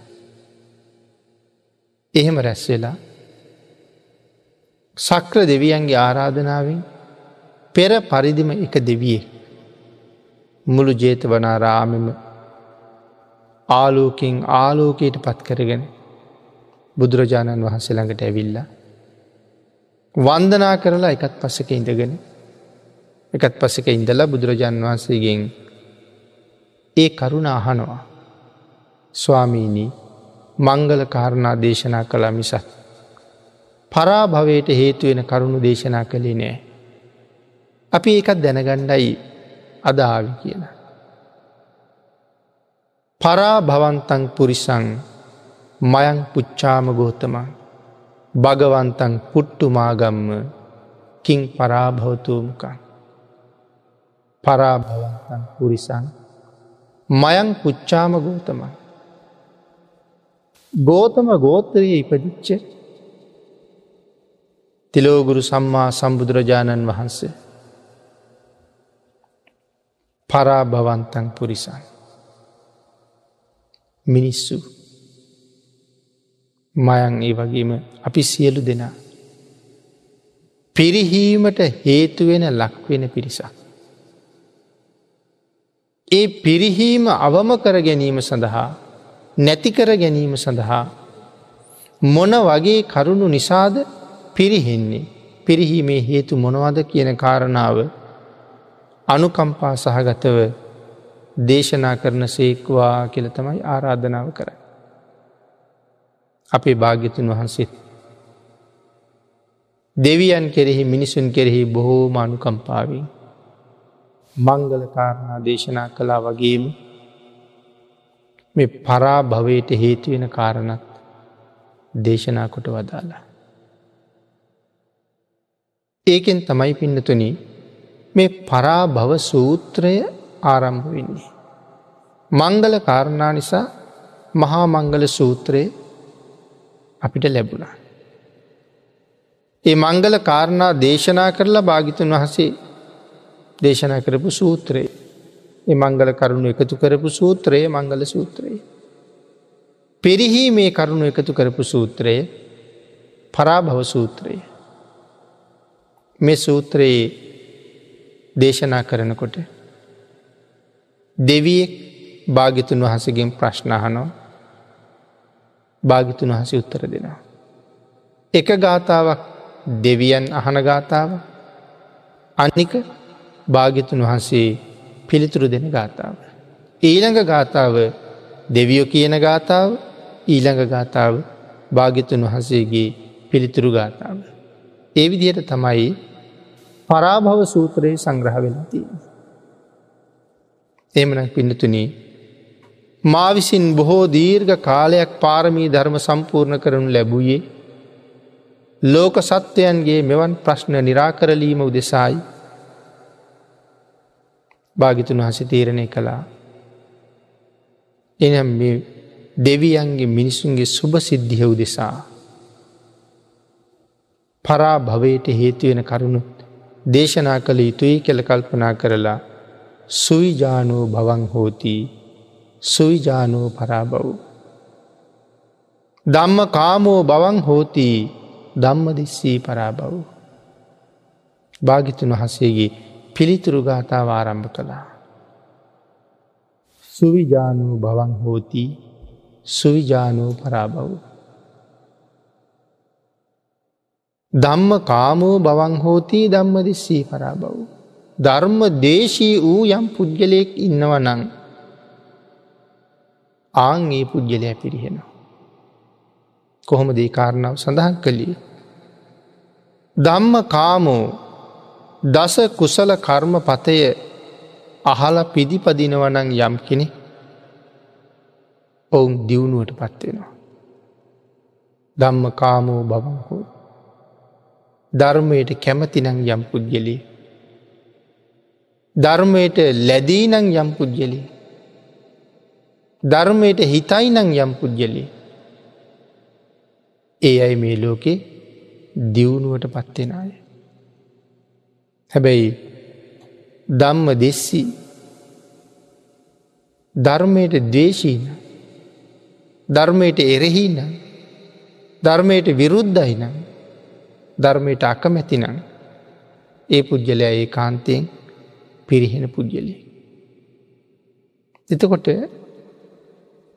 එහෙම රැස්වෙලා සක්‍ර දෙවියන්ගේ ආරාධනාවෙන් පෙර පරිදිම එක දෙවියෙක් මුළු ජේත වනාරාමම ආලෝකින් ආලෝකයට පත් කරගෙන බුදුරජාණන් වහන්සේ ළඟට ඇවිල්ලා. වන්දනා කරලා එකත් පස්සක ඉඳගෙන එකත් පසක ඉඳලා බුදුරජාණන් වහන්සේගෙන් ඒ කරුණ අහනවා. ස්වාමීණී මංගල කාරණා දේශනා කළ මිසත්. පරාභවයට හේතුවෙන කරුණු දේශනා කළේ නෑ. අපි ඒකත් දැනගණ්ඩයි අදාවි කියලා. පරාභවන්තං පුරිසං මයං පුච්චාම ගෝතම. භගවන්තන් පුට්ටුමාගම්ම කින් පරාභවතුූමකං පරාභවන්තන් පුරිසං මයං පුච්චාම ගෝතම. ගෝතම ගෝත්‍රය ඉපදිච්ච තිලෝගුරු සම්මා සම්බුදුරජාණන් වහන්සේ පරාභවන්තන් පුරිසන් මිනිස්සු. මයන් ඒ වගේම අපි සියලු දෙනා. පිරිහීමට හේතුවෙන ලක්වෙන පිරිසක්. ඒ පිරිහීම අවම කර ගැනීම සඳහා නැතිකර ගැනීම සඳහා මොන වගේ කරුණු නිසාද පිරිහෙන්නේ? පිරිහීමේ හේතු මොනවද කියන කාරණාව අනුකම්පා සහගතව දේශනා කරන සේක්වා කියල තමයි ආරාධනාව කර. අපේ භාග්‍යතුන් වහන්සේත්. දෙවියන් කෙරෙහි මිනිසුන් කෙරෙහි බොහෝම අනුකම්පාවෙන් මංගල කාරණා දේශනා කලා වගේම මේ පරා භවයට හේතුවෙන කාරණත් දේශනා කොට වදාලා. ඒකෙන් තමයි පින්නතුන මේ පරා භව සූත්‍රය ආරම්භ වෙන්නේ. මංගල කාරණා නිසා මහා මංගල සූත්‍රය අපිට ලැබුණා. ඒ මංගල කාරණා දේශනා කරලා භාගිතුන් වහසේ දේශනා කරපු සූත්‍රයේ ඒ මංගල කරුණු එකතු කරපු සූත්‍රයේ මංගල සූත්‍රයේ. පිරිහි මේ කරුණු එකතු කරපු සූත්‍රයේ පරාභව සූත්‍රයේ. මේ සූත්‍රයේ දේශනා කරනකොට දෙවියෙක් භාගිතුන් වහසගෙන් ප්‍රශ්නහනෝ භාගිතුන් වහස උත්තර දෙනවා. එක ගාථාවක් දෙවියන් අහන ගාථාව අනික භාගිතුන් වහන්සේ පිළිතුරු දෙන ගාථාව. ඊළඟ ගාථාව දෙවියෝ කියන ගාථාව ඊළඟ ගාථාව භාගිතුන් වහසේගේ පිළිතුරු ගාථාව. ඒ විදියට තමයි පරාභව සූත්‍රයේ සංග්‍රහ වෙනති. එමන පිඩතුනී මා විසින් බොහෝ දීර්ඝ කාලයක් පාරමී ධර්ම සම්පූර්ණ කරනු ලැබූයේ ලෝක සත්වයන්ගේ මෙවන් ප්‍රශ්න නිරාකරලීම උදෙසායි භාගිතුන් වහස තීරණය කළා. එනම් දෙවියන්ගේ මිනිසුන්ගේ සුභ සිද්ධිය උදෙසා. පරා භවයට හේතුවෙන කරුණුත් දේශනා කළ යුතුයි කෙළ කල්පනා කරලා සුවිජානෝ බවන් හෝති සුවිජානෝ පරාබව්. දම්ම කාමෝ බවන් හෝති දම්ම දෙස්සී පරාබව්. භාගිතුන් වහසේගේ පිළිතුරු ගාථාව ආරම්භ කළා. සුවිජානූ බවන් හෝති සුවිජානූ පරාබව්. දම්ම කාමෝ බවන් හෝතිී දම්ම දෙස්සී පරාබව්. ධර්ම දේශී වූ යම් පුද්ගලයෙක් ඉන්නව නං ආං ඒ පුද්ගලය පිරිහෙනවා. කොහොම දේ කාරණාව සඳහන් කළේ. දම්ම කාමෝ දස කුසල කර්ම පතය අහල පිදිපදිනවනං යම් කෙනෙ ඔවුන් දියුණුවට පත්වෙනවා. ධම්ම කාමෝ බවංහෝ ධර්මයට කැමතිනං යම් පුද්ගලී. ධර්මයට ලැදීනං යම් පුද්ගලී. ධර්මයට හිතයිනං යම් පුද්ගලී. ඒ අයි මේ ලෝකෙ දියුණුවට පත්වෙන අය. හැබැයි දම්ම දෙස්සී ධර්මයට දේශීන ධර්මයට එරෙහිනම් ධර්මයට විරුද්ධයිනම් ධර්මයට අකමැතිනම් ඒ පුද්ගලය ඒ කාන්තයෙන් පිරිහෙන පුද්ගලය. එතකොට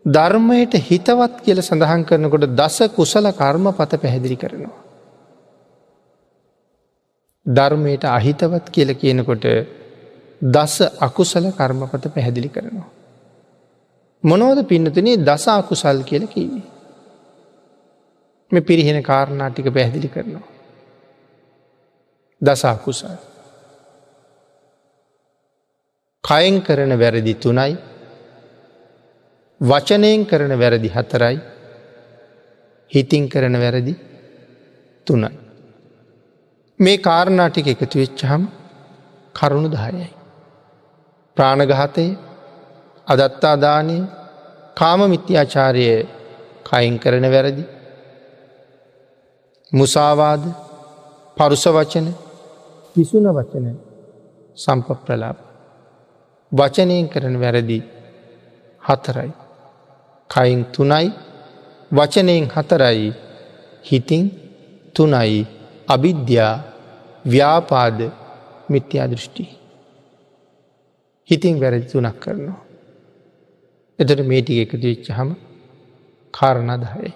ධර්මයට හිතවත් කියල සඳහන් කරනකොට දස කුසල කර්ම පත පැහැදිලි කරනවා. ධර්මයට අහිතවත් කියල කියනකොට දස අකුසල කර්මපත පැහැදිලි කරනවා. මොනෝද පින්නතුනේ දස අකුසල් කියල කීවේ. මේ පිරිහෙන කාරණාටික පැහැදිලි කරනවා. දසාකුසල්. කයෙන් කරන වැරදි තුනයි වචනයෙන් කරන වැරදි හතරයි හිතින් කරන වැරදි තුනයි. මේ කාරණාටික එකතු වෙච්චහම් කරුණු දායයි. ප්‍රාණගහතය අදත්තාදානය කාම මිත්‍යාචාරය කයින් කරන වැරදි. මුසාවාද පරුස වචන පිසුන වචන සම්පප්‍රලාප. වචනයෙන් කරන වැරදි හතරයි. කයින් තුනයි වචනයෙන් හතරයි හිතින් තුනයි අවිද්‍යා ව්‍යාපාද මිත්‍යා දෘෂ්ටි. හිතින් වැරදි තුනක් කරනවා. එතට මේටික එකතු විච්චහම කාරණදහයි.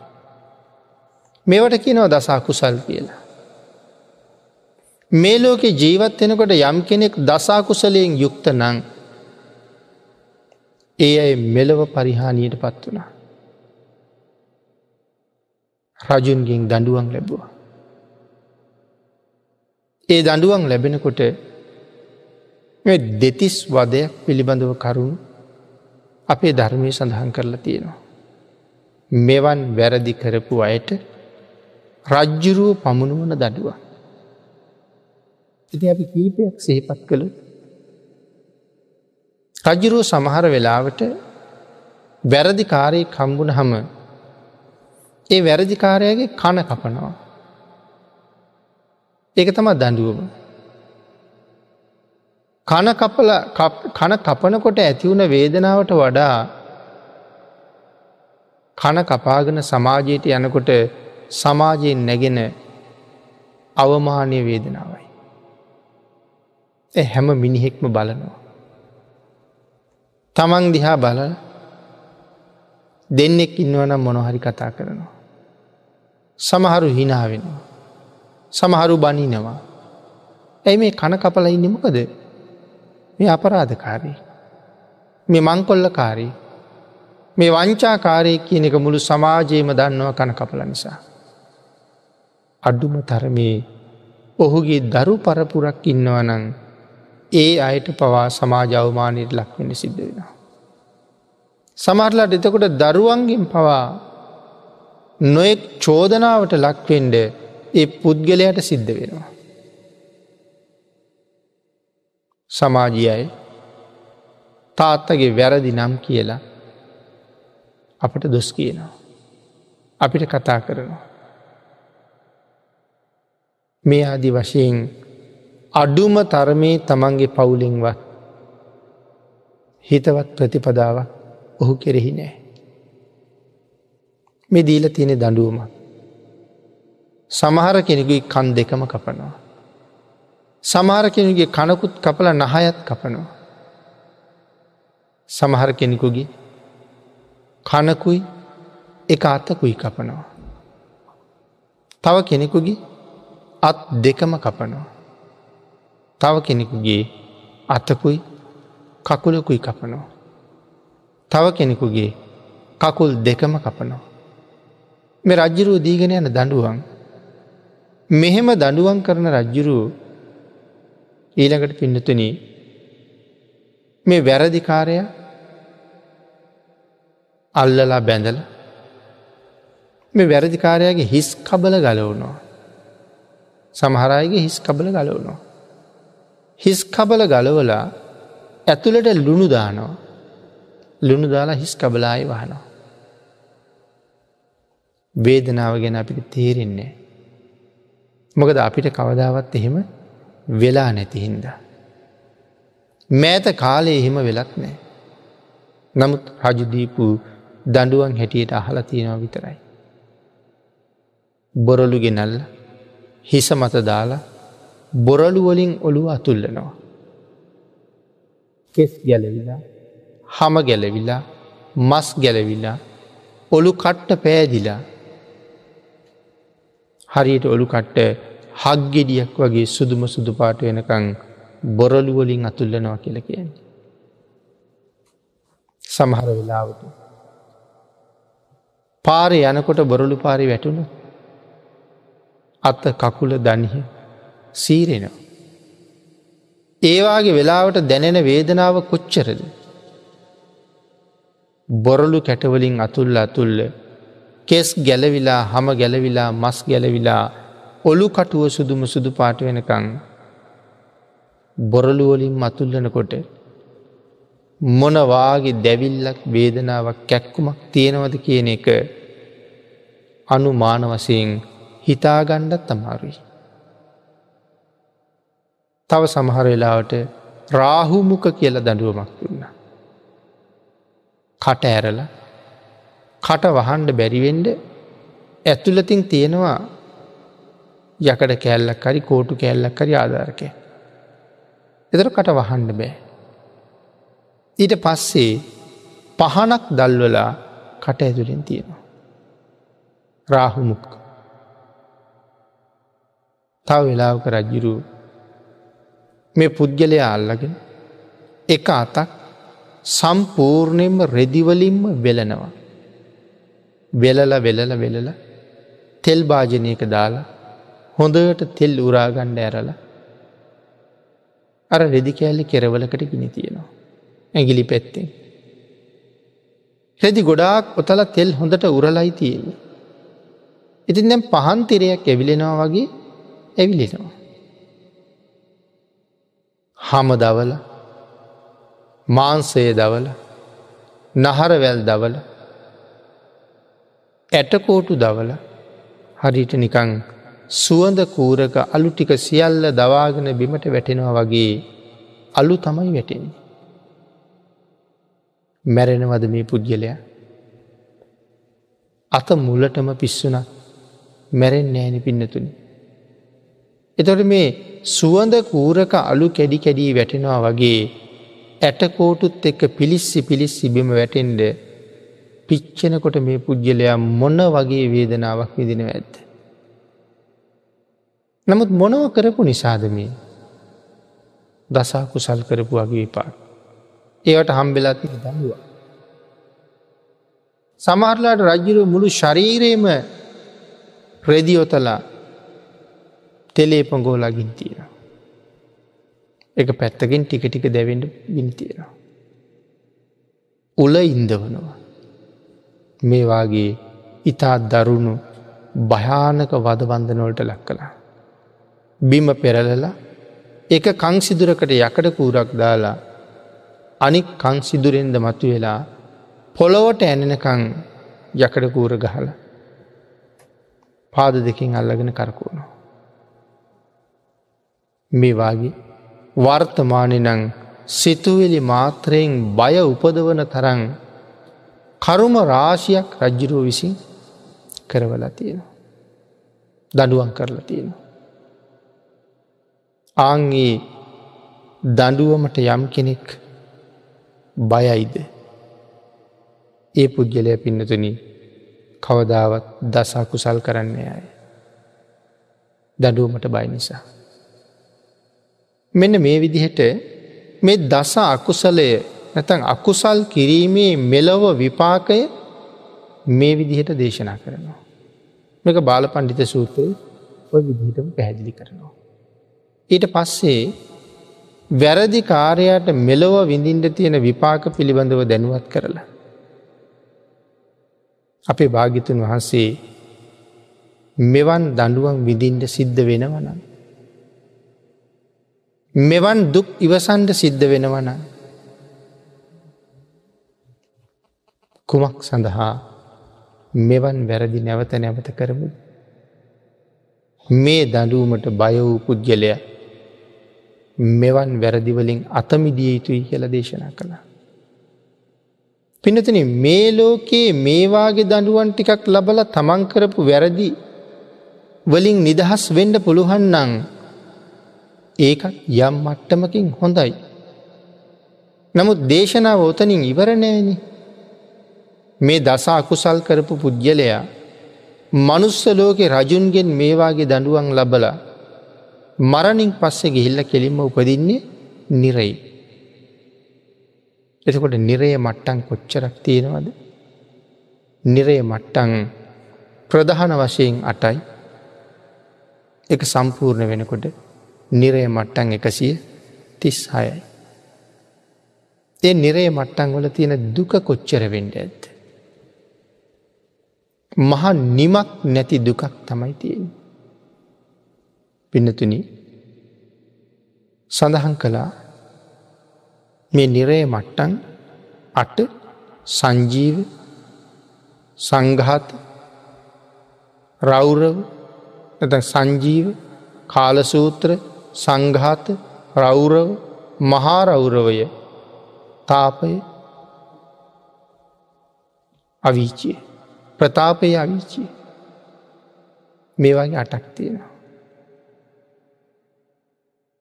මේවට කියනව දසා කුසල් කියලා. මේ ලෝකෙ ජීවත් වෙනකොට යම් කෙනෙක් දසාකුසලයෙන් යුක්ත නං ඒ අයි මෙලව පරිහානියට පත් වනා. රජුන්ගෙන් දඩුවන් ලැබවා. ඒ දඩුවන් ලැබෙනකොට දෙතිස් වදයක් පිළිබඳව කරුණු අපේ ධර්මය සඳහන් කරලා තියෙනවා. මෙවන් වැරදි කරපු අයට රජ්ජුරුව පමුණුවන දඩුවන්. ඉති අපි කීපයක් සහිපත් කළු රජරුව සමහර වෙලාවට වැරදිකාරය කම්බුණ හම ඒ වැරදිකාරයගේ කන කපනවා. ඒක තම දඩුවම. කන කපල කන කපනකොට ඇතිවුණ වේදනාවට වඩා කන කපාගෙන සමාජයට යනකොට සමාජයෙන් නැගෙන අවමානය වේදනාවයි. හැම මිනිහෙක්ම බලනවා. තමන් දිහා බල දෙන්නෙක් ඉන්නවනම් මොනොහරි කතා කරනවා. සමහරු හිනාවෙනවා. සමහරු බනිනවා. ඇයි මේ කන කපල ඉන්නමකද මේ අපරාධකාරී. මේ මංකොල්ලකාරී මේ වංචාකාරය කියන එක මුළු සමාජයේම දන්නව කන කපල නිසා. අඩුම තරමේ ඔහුගේ දරු පරපුරක් ඉන්නවනං ඒ අයට පවා සමාජවමානයට ලක්වෙන සිද්ධ වෙනවා. සමහරලාට එතකොට දරුවන්ගෙන් පවා නොෙක් චෝදනාවට ලක්වෙන්ඩ ඒ පුද්ගලයට සිද්ධ වෙනවා. සමාජයයි තාත්තගේ වැරදි නම් කියලා අපට දොස් කියනවා. අපිට කතා කරනවා. මේ ආදි වශයෙන් අඩුම තරමේ තමන්ගේ පවුලෙන්වත් හිතවත් ප්‍රතිපදාව ඔහු කෙරෙහි නෑ. මේ දීල තියෙන දඩුවම. සමහර කෙනෙකුයි කන් දෙකම කපනවා. සමහර කෙනෙකුගේ කනකුත් කපල නහයත් කපනවා. සමහර කෙනෙකුගේ කනකුයි එක අත්තකුයි කපනවා. තව කෙනෙකුගේ අත් දෙකම කපනවා. තව කෙනෙකුගේ අතකුයි කකුලකුයි කපනවා. තව කෙනෙකුගේ කකුල් දෙකම කපනවා. මේ රජ්ජුරුව දීගෙන යන දඩුවන් මෙහෙම දඩුවන් කරන රජ්ජුරුව ඊළඟට පින්නතුන මේ වැරදිකාරය අල්ලලා බැඳල මේ වැරදිකාරයාගේ හිස් කබල ගලවනවා. සමහරයගේ හිස් කබල ගලවනවා. හිස් කබල ගලවලා ඇතුළට ලුණු දානවා ලුණු දාලා හිස් කබලායි වහනවා. වේදනාව ගැන අපිට තේරෙන්නේ. මොකද අපිට කවදාවත් එහෙම වෙලා නැතිහින්ද. මෑත කාලේ එහෙම වෙලත් නෑ. නමුත් රජුදීපු දඩුවන් හැටියට අහල තියෙනවා විතරයි. බොරලු ගෙනල්ල හිස මත දාලා බොරලුවලින් ඔළුව අතුල්ලනවා. කෙස් ගැලවිලා හම ගැලවිලා මස් ගැලවිලා ඔළු කට්ට පෑදිලා හරියට ඔළු කට්ට හක්ගෙඩියක් වගේ සුදුම සුදු පාට වෙනකං බොරලුවලින් අතුල්ලනවා කියල කියන්නේ. සමහර වෙලාවට. පාරය යනකොට බොරලු පාරි වැටුණු අත්ත කකුල දනිහ සීරෙනවා. ඒවාගේ වෙලාවට දැනෙන වේදනාව කොච්චරද. බොරලු කැටවලින් අතුල්ල අතුල්ල කෙස් ගැලවිලා හම ගැලවිලා මස් ගැලවිලා ඔලු කටුව සුදුම සුදු පාට වෙනකං බොරලුවලින් මතුල්ලනකොට මොනවාගේ දැවිල්ලක් වේදනාවක් කැක්කුමක් තියෙනවද කියන එක අනු මාන වසයෙන් හිතාගණ්ඩත් අමාරුයි. තව සමහර වෙලාවට රාහුමුක කියල දඩුවමක් දුන්න. කට ඇරල කට වහන්ඩ බැරිවෙන්ඩ ඇතුලතින් තියෙනවා යකඩ කෑල්ලක් කරි කෝටු කෑල්ලක් කරි ආධාරකය. එතර කට වහන්න බෑ. ඊට පස්සේ පහනක් දල්වලා කට ඇතුලින් තියෙනවා. රාහුමුක් තව වෙලාවක රජ්ජුරු මේ පුද්ගලයා අල්ලගෙන එක අතක් සම්පූර්ණයෙන්ම රෙදිවලින්ම වෙලනවා. වෙලල වෙලල වෙලල තෙල් භාජනයක දාලා හොඳට තෙල් උරාගණ්ඩ ඇරල අර රෙදි කෑල්ලි කෙරවලකට ගිනි තියෙනවා. ඇගිලි පැත්තෙන්. රෙදි ගොඩාක් ඔතල තෙල් හොඳට උරලයි තියෙන්නේ. ඉතින් දැම් පහන්තිරයක් ඇවිලෙනවා වගේ ඇවිලෙනවා. හම දවල මාන්සය දවල නහරවැල් දවල ඇටකෝටු දවල හරිට නිකං සුවඳ කූරක අලු ටික සියල්ල දවාගෙන බිමට වැටෙනවා වගේ අලු තමයි වැටෙන්නේ. මැරෙනවද මේ පුද්ගලයා අත මුලටම පිස්සුනත් මැරෙන් නෑනි පින්නතුනි. එතොට මේ සුවඳ කූරක අලු කැඩි කැඩී වැටෙනවා වගේ ඇටකෝටුත් එක්ක පිලිස්සි පිලිස්සි බිම වැටෙන්ඩ පිච්චෙනකොට මේ පුද්ගලයා මොන්න වගේ වේදනාවක් විදිනව ඇත්ත. නමුත් මොනව කරපු නිසාද මේ දසා කුසල් කරපු වගේ විපාක්. ඒවට හම්බෙලත් දන්නවා. සමහරලාට රජ්ජුරු මුළු ශරීරයම ප්‍රදියොතලා තෙලේ පොගෝලාගින් තියෙන. එක පැත්තකින් ටික ටික දැවෙන්ට ගිනි තියෙනවා. උල ඉන්දවනවා. මේවාගේ ඉතා දරුණු භයානක වදබන්ධනොලට ලක් කලා. බිම පෙරලලා එක කංසිදුරකට යකඩ කූරක් දාලා අනික් කංසිදුරෙන්ද මතු වෙලා පොළොවට ඇනෙනකං යකඩ කූර ගහල පාද දෙකින් අල්ලගෙන කරකුණු. මේ වගේ වර්තමානනං සිතුවෙලි මාත්‍රයෙන් බය උපදවන තරන් කරුම රාශියක් රජ්ජුරුව විසින් කරවලා තියෙනවා. දඩුවන් කරලා තියෙනවා. ආංගේ දඩුවමට යම් කෙනෙක් බයයිද. ඒ පුද්ගලය පින්නතුන කවදාවත් දසා කුසල් කරන්නේ අය. දඩුවමට බයි නිසා. මෙන්න මේ විදිහට මේ දස අකුසලය නැතන් අකුසල් කිරීමේ මෙලොව විපාකය මේ විදිහට දේශනා කරනවා. මේක බාල පණ්ඩිත සූත්‍රය ඔය විදිහටම පැහැදිලි කරනවා. ඊට පස්සේ වැරදි කාරයට මෙලොව විඳින්ට තියෙන විපාක පිළිබඳව දැනුවත් කරලා. අපේ භාගිතුන් වහන්සේ මෙවන් දඩුවන් විදින්ට සිද්ධ වෙනවනම්. මෙවන් දුක් ඉවසන්ඩ සිද්ධ වෙනවන. කුමක් සඳහා මෙවන් වැරදි නැවත නැවත කරමු. මේ දඩුවමට බය වූ පුද්ගලය මෙවන් වැරදිවලින් අතමිදිය යුතුයි කියල දේශනා කළා. පිනතන මේ ලෝකයේ මේවාගේ දඩුවන් ටිකක් ලබල තමන්කරපු වැරදි වලින් නිදහස් වෙන්ඩ පුළුහන්නන් ඒකත් යම් මට්ටමකින් හොඳයි. නමුත් දේශනාව ඔතනින් ඉවරණෑන මේ දසා අකුසල් කරපු පුද්ගලයා මනුස්ස ලෝකෙ රජුන්ගෙන් මේවාගේ දඩුවන් ලබල මරණින් පස්සෙ ගිහිල්ල කෙලින්ම උපදින්නේ නිරයි. එතකොට නිරය මට්ටන් කොච්චරක් තියෙනවද. නිරය මට්ටං ප්‍රධාන වශයෙන් අටයි එක සම්පූර්ණ වෙනකොට නිරය මට්ටන් එකසිය තිස් හයයි. ඒ නිරේ මට්ටන් වල තියෙන දුක කොච්චර වෙන්ඩ ඇත්ත. මහා නිමක් නැති දුකක් තමයි තියෙන. පින්නතුන සඳහන් කළා මේ නිරේ මට්ටන් අට සංජීව සංඝාත රෞරව සංජීව කාලසූත්‍ර සංඝාත රෞරව මහාරෞරවය තාපය අවිචිය ප්‍රතාපය අවිචිය මේ වගේ අටක් තියෙනවා.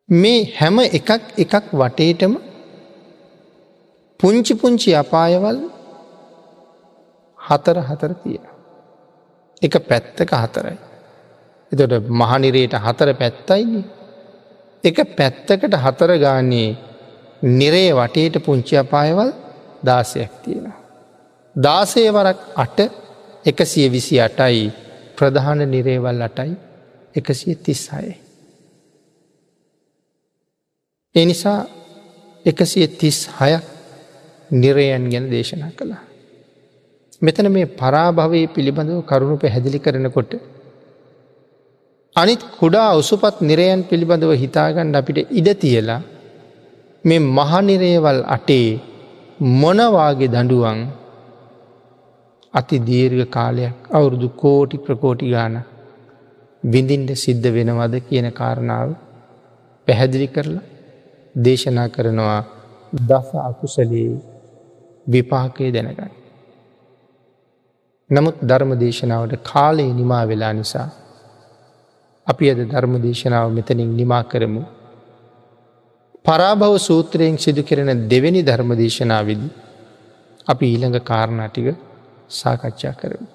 මේ හැම එකක් එකක් වටේටම පුංචි පුංචි අපායවල් හතර හතර තියෙන. එක පැත්තක හතරයි. එතොට මහනිරයට හතර පැත්තයින්නේ. එක පැත්තකට හතර ගානයේ නිරේ වටේට පුංචි අපායවල් දාසයක් තියෙන. දාසය වරක් අට එකසිය විසි අටයි ප්‍රධාන නිරේවල් අටයි එකසිය තිස්සාය. එනිසා එකසිය තිස් හයක් නිරයන් ගැන දේශනා කළා. මෙතන මේ පරාභවය පිළිබඳව කරුණු පැහැදිලි කරනකොට. අනිත් කුඩා උසුපත් නිරයන් පිළිබඳව හිතාගන්න අපිට ඉඩ තියලා මේ මහනිරේවල් අටේ මොනවාගේ දඩුවන් අති දීර්ඝ කාලයක් අවුරුදු කෝටි ප්‍රකෝටි ගාන විඳින්ට සිද්ධ වෙනවද කියන කාරණාව පැහැදිලි කරලා දේශනා කරනවා දස අකුසලේ විපාකය දැනගන්න. නමුත් ධර්ම දේශනාවට කාලයේ නිමා වෙලා නිසා අපි අද ධර්ම දේශනාව මෙතනින් නිමා කරමු. පරාභව සූත්‍රයෙන් සිදු කෙරෙන දෙවැනි ධර්ම දේශනාවදි අපි ඊළඟ කාරණාටික සාකච්ඡා කරමු.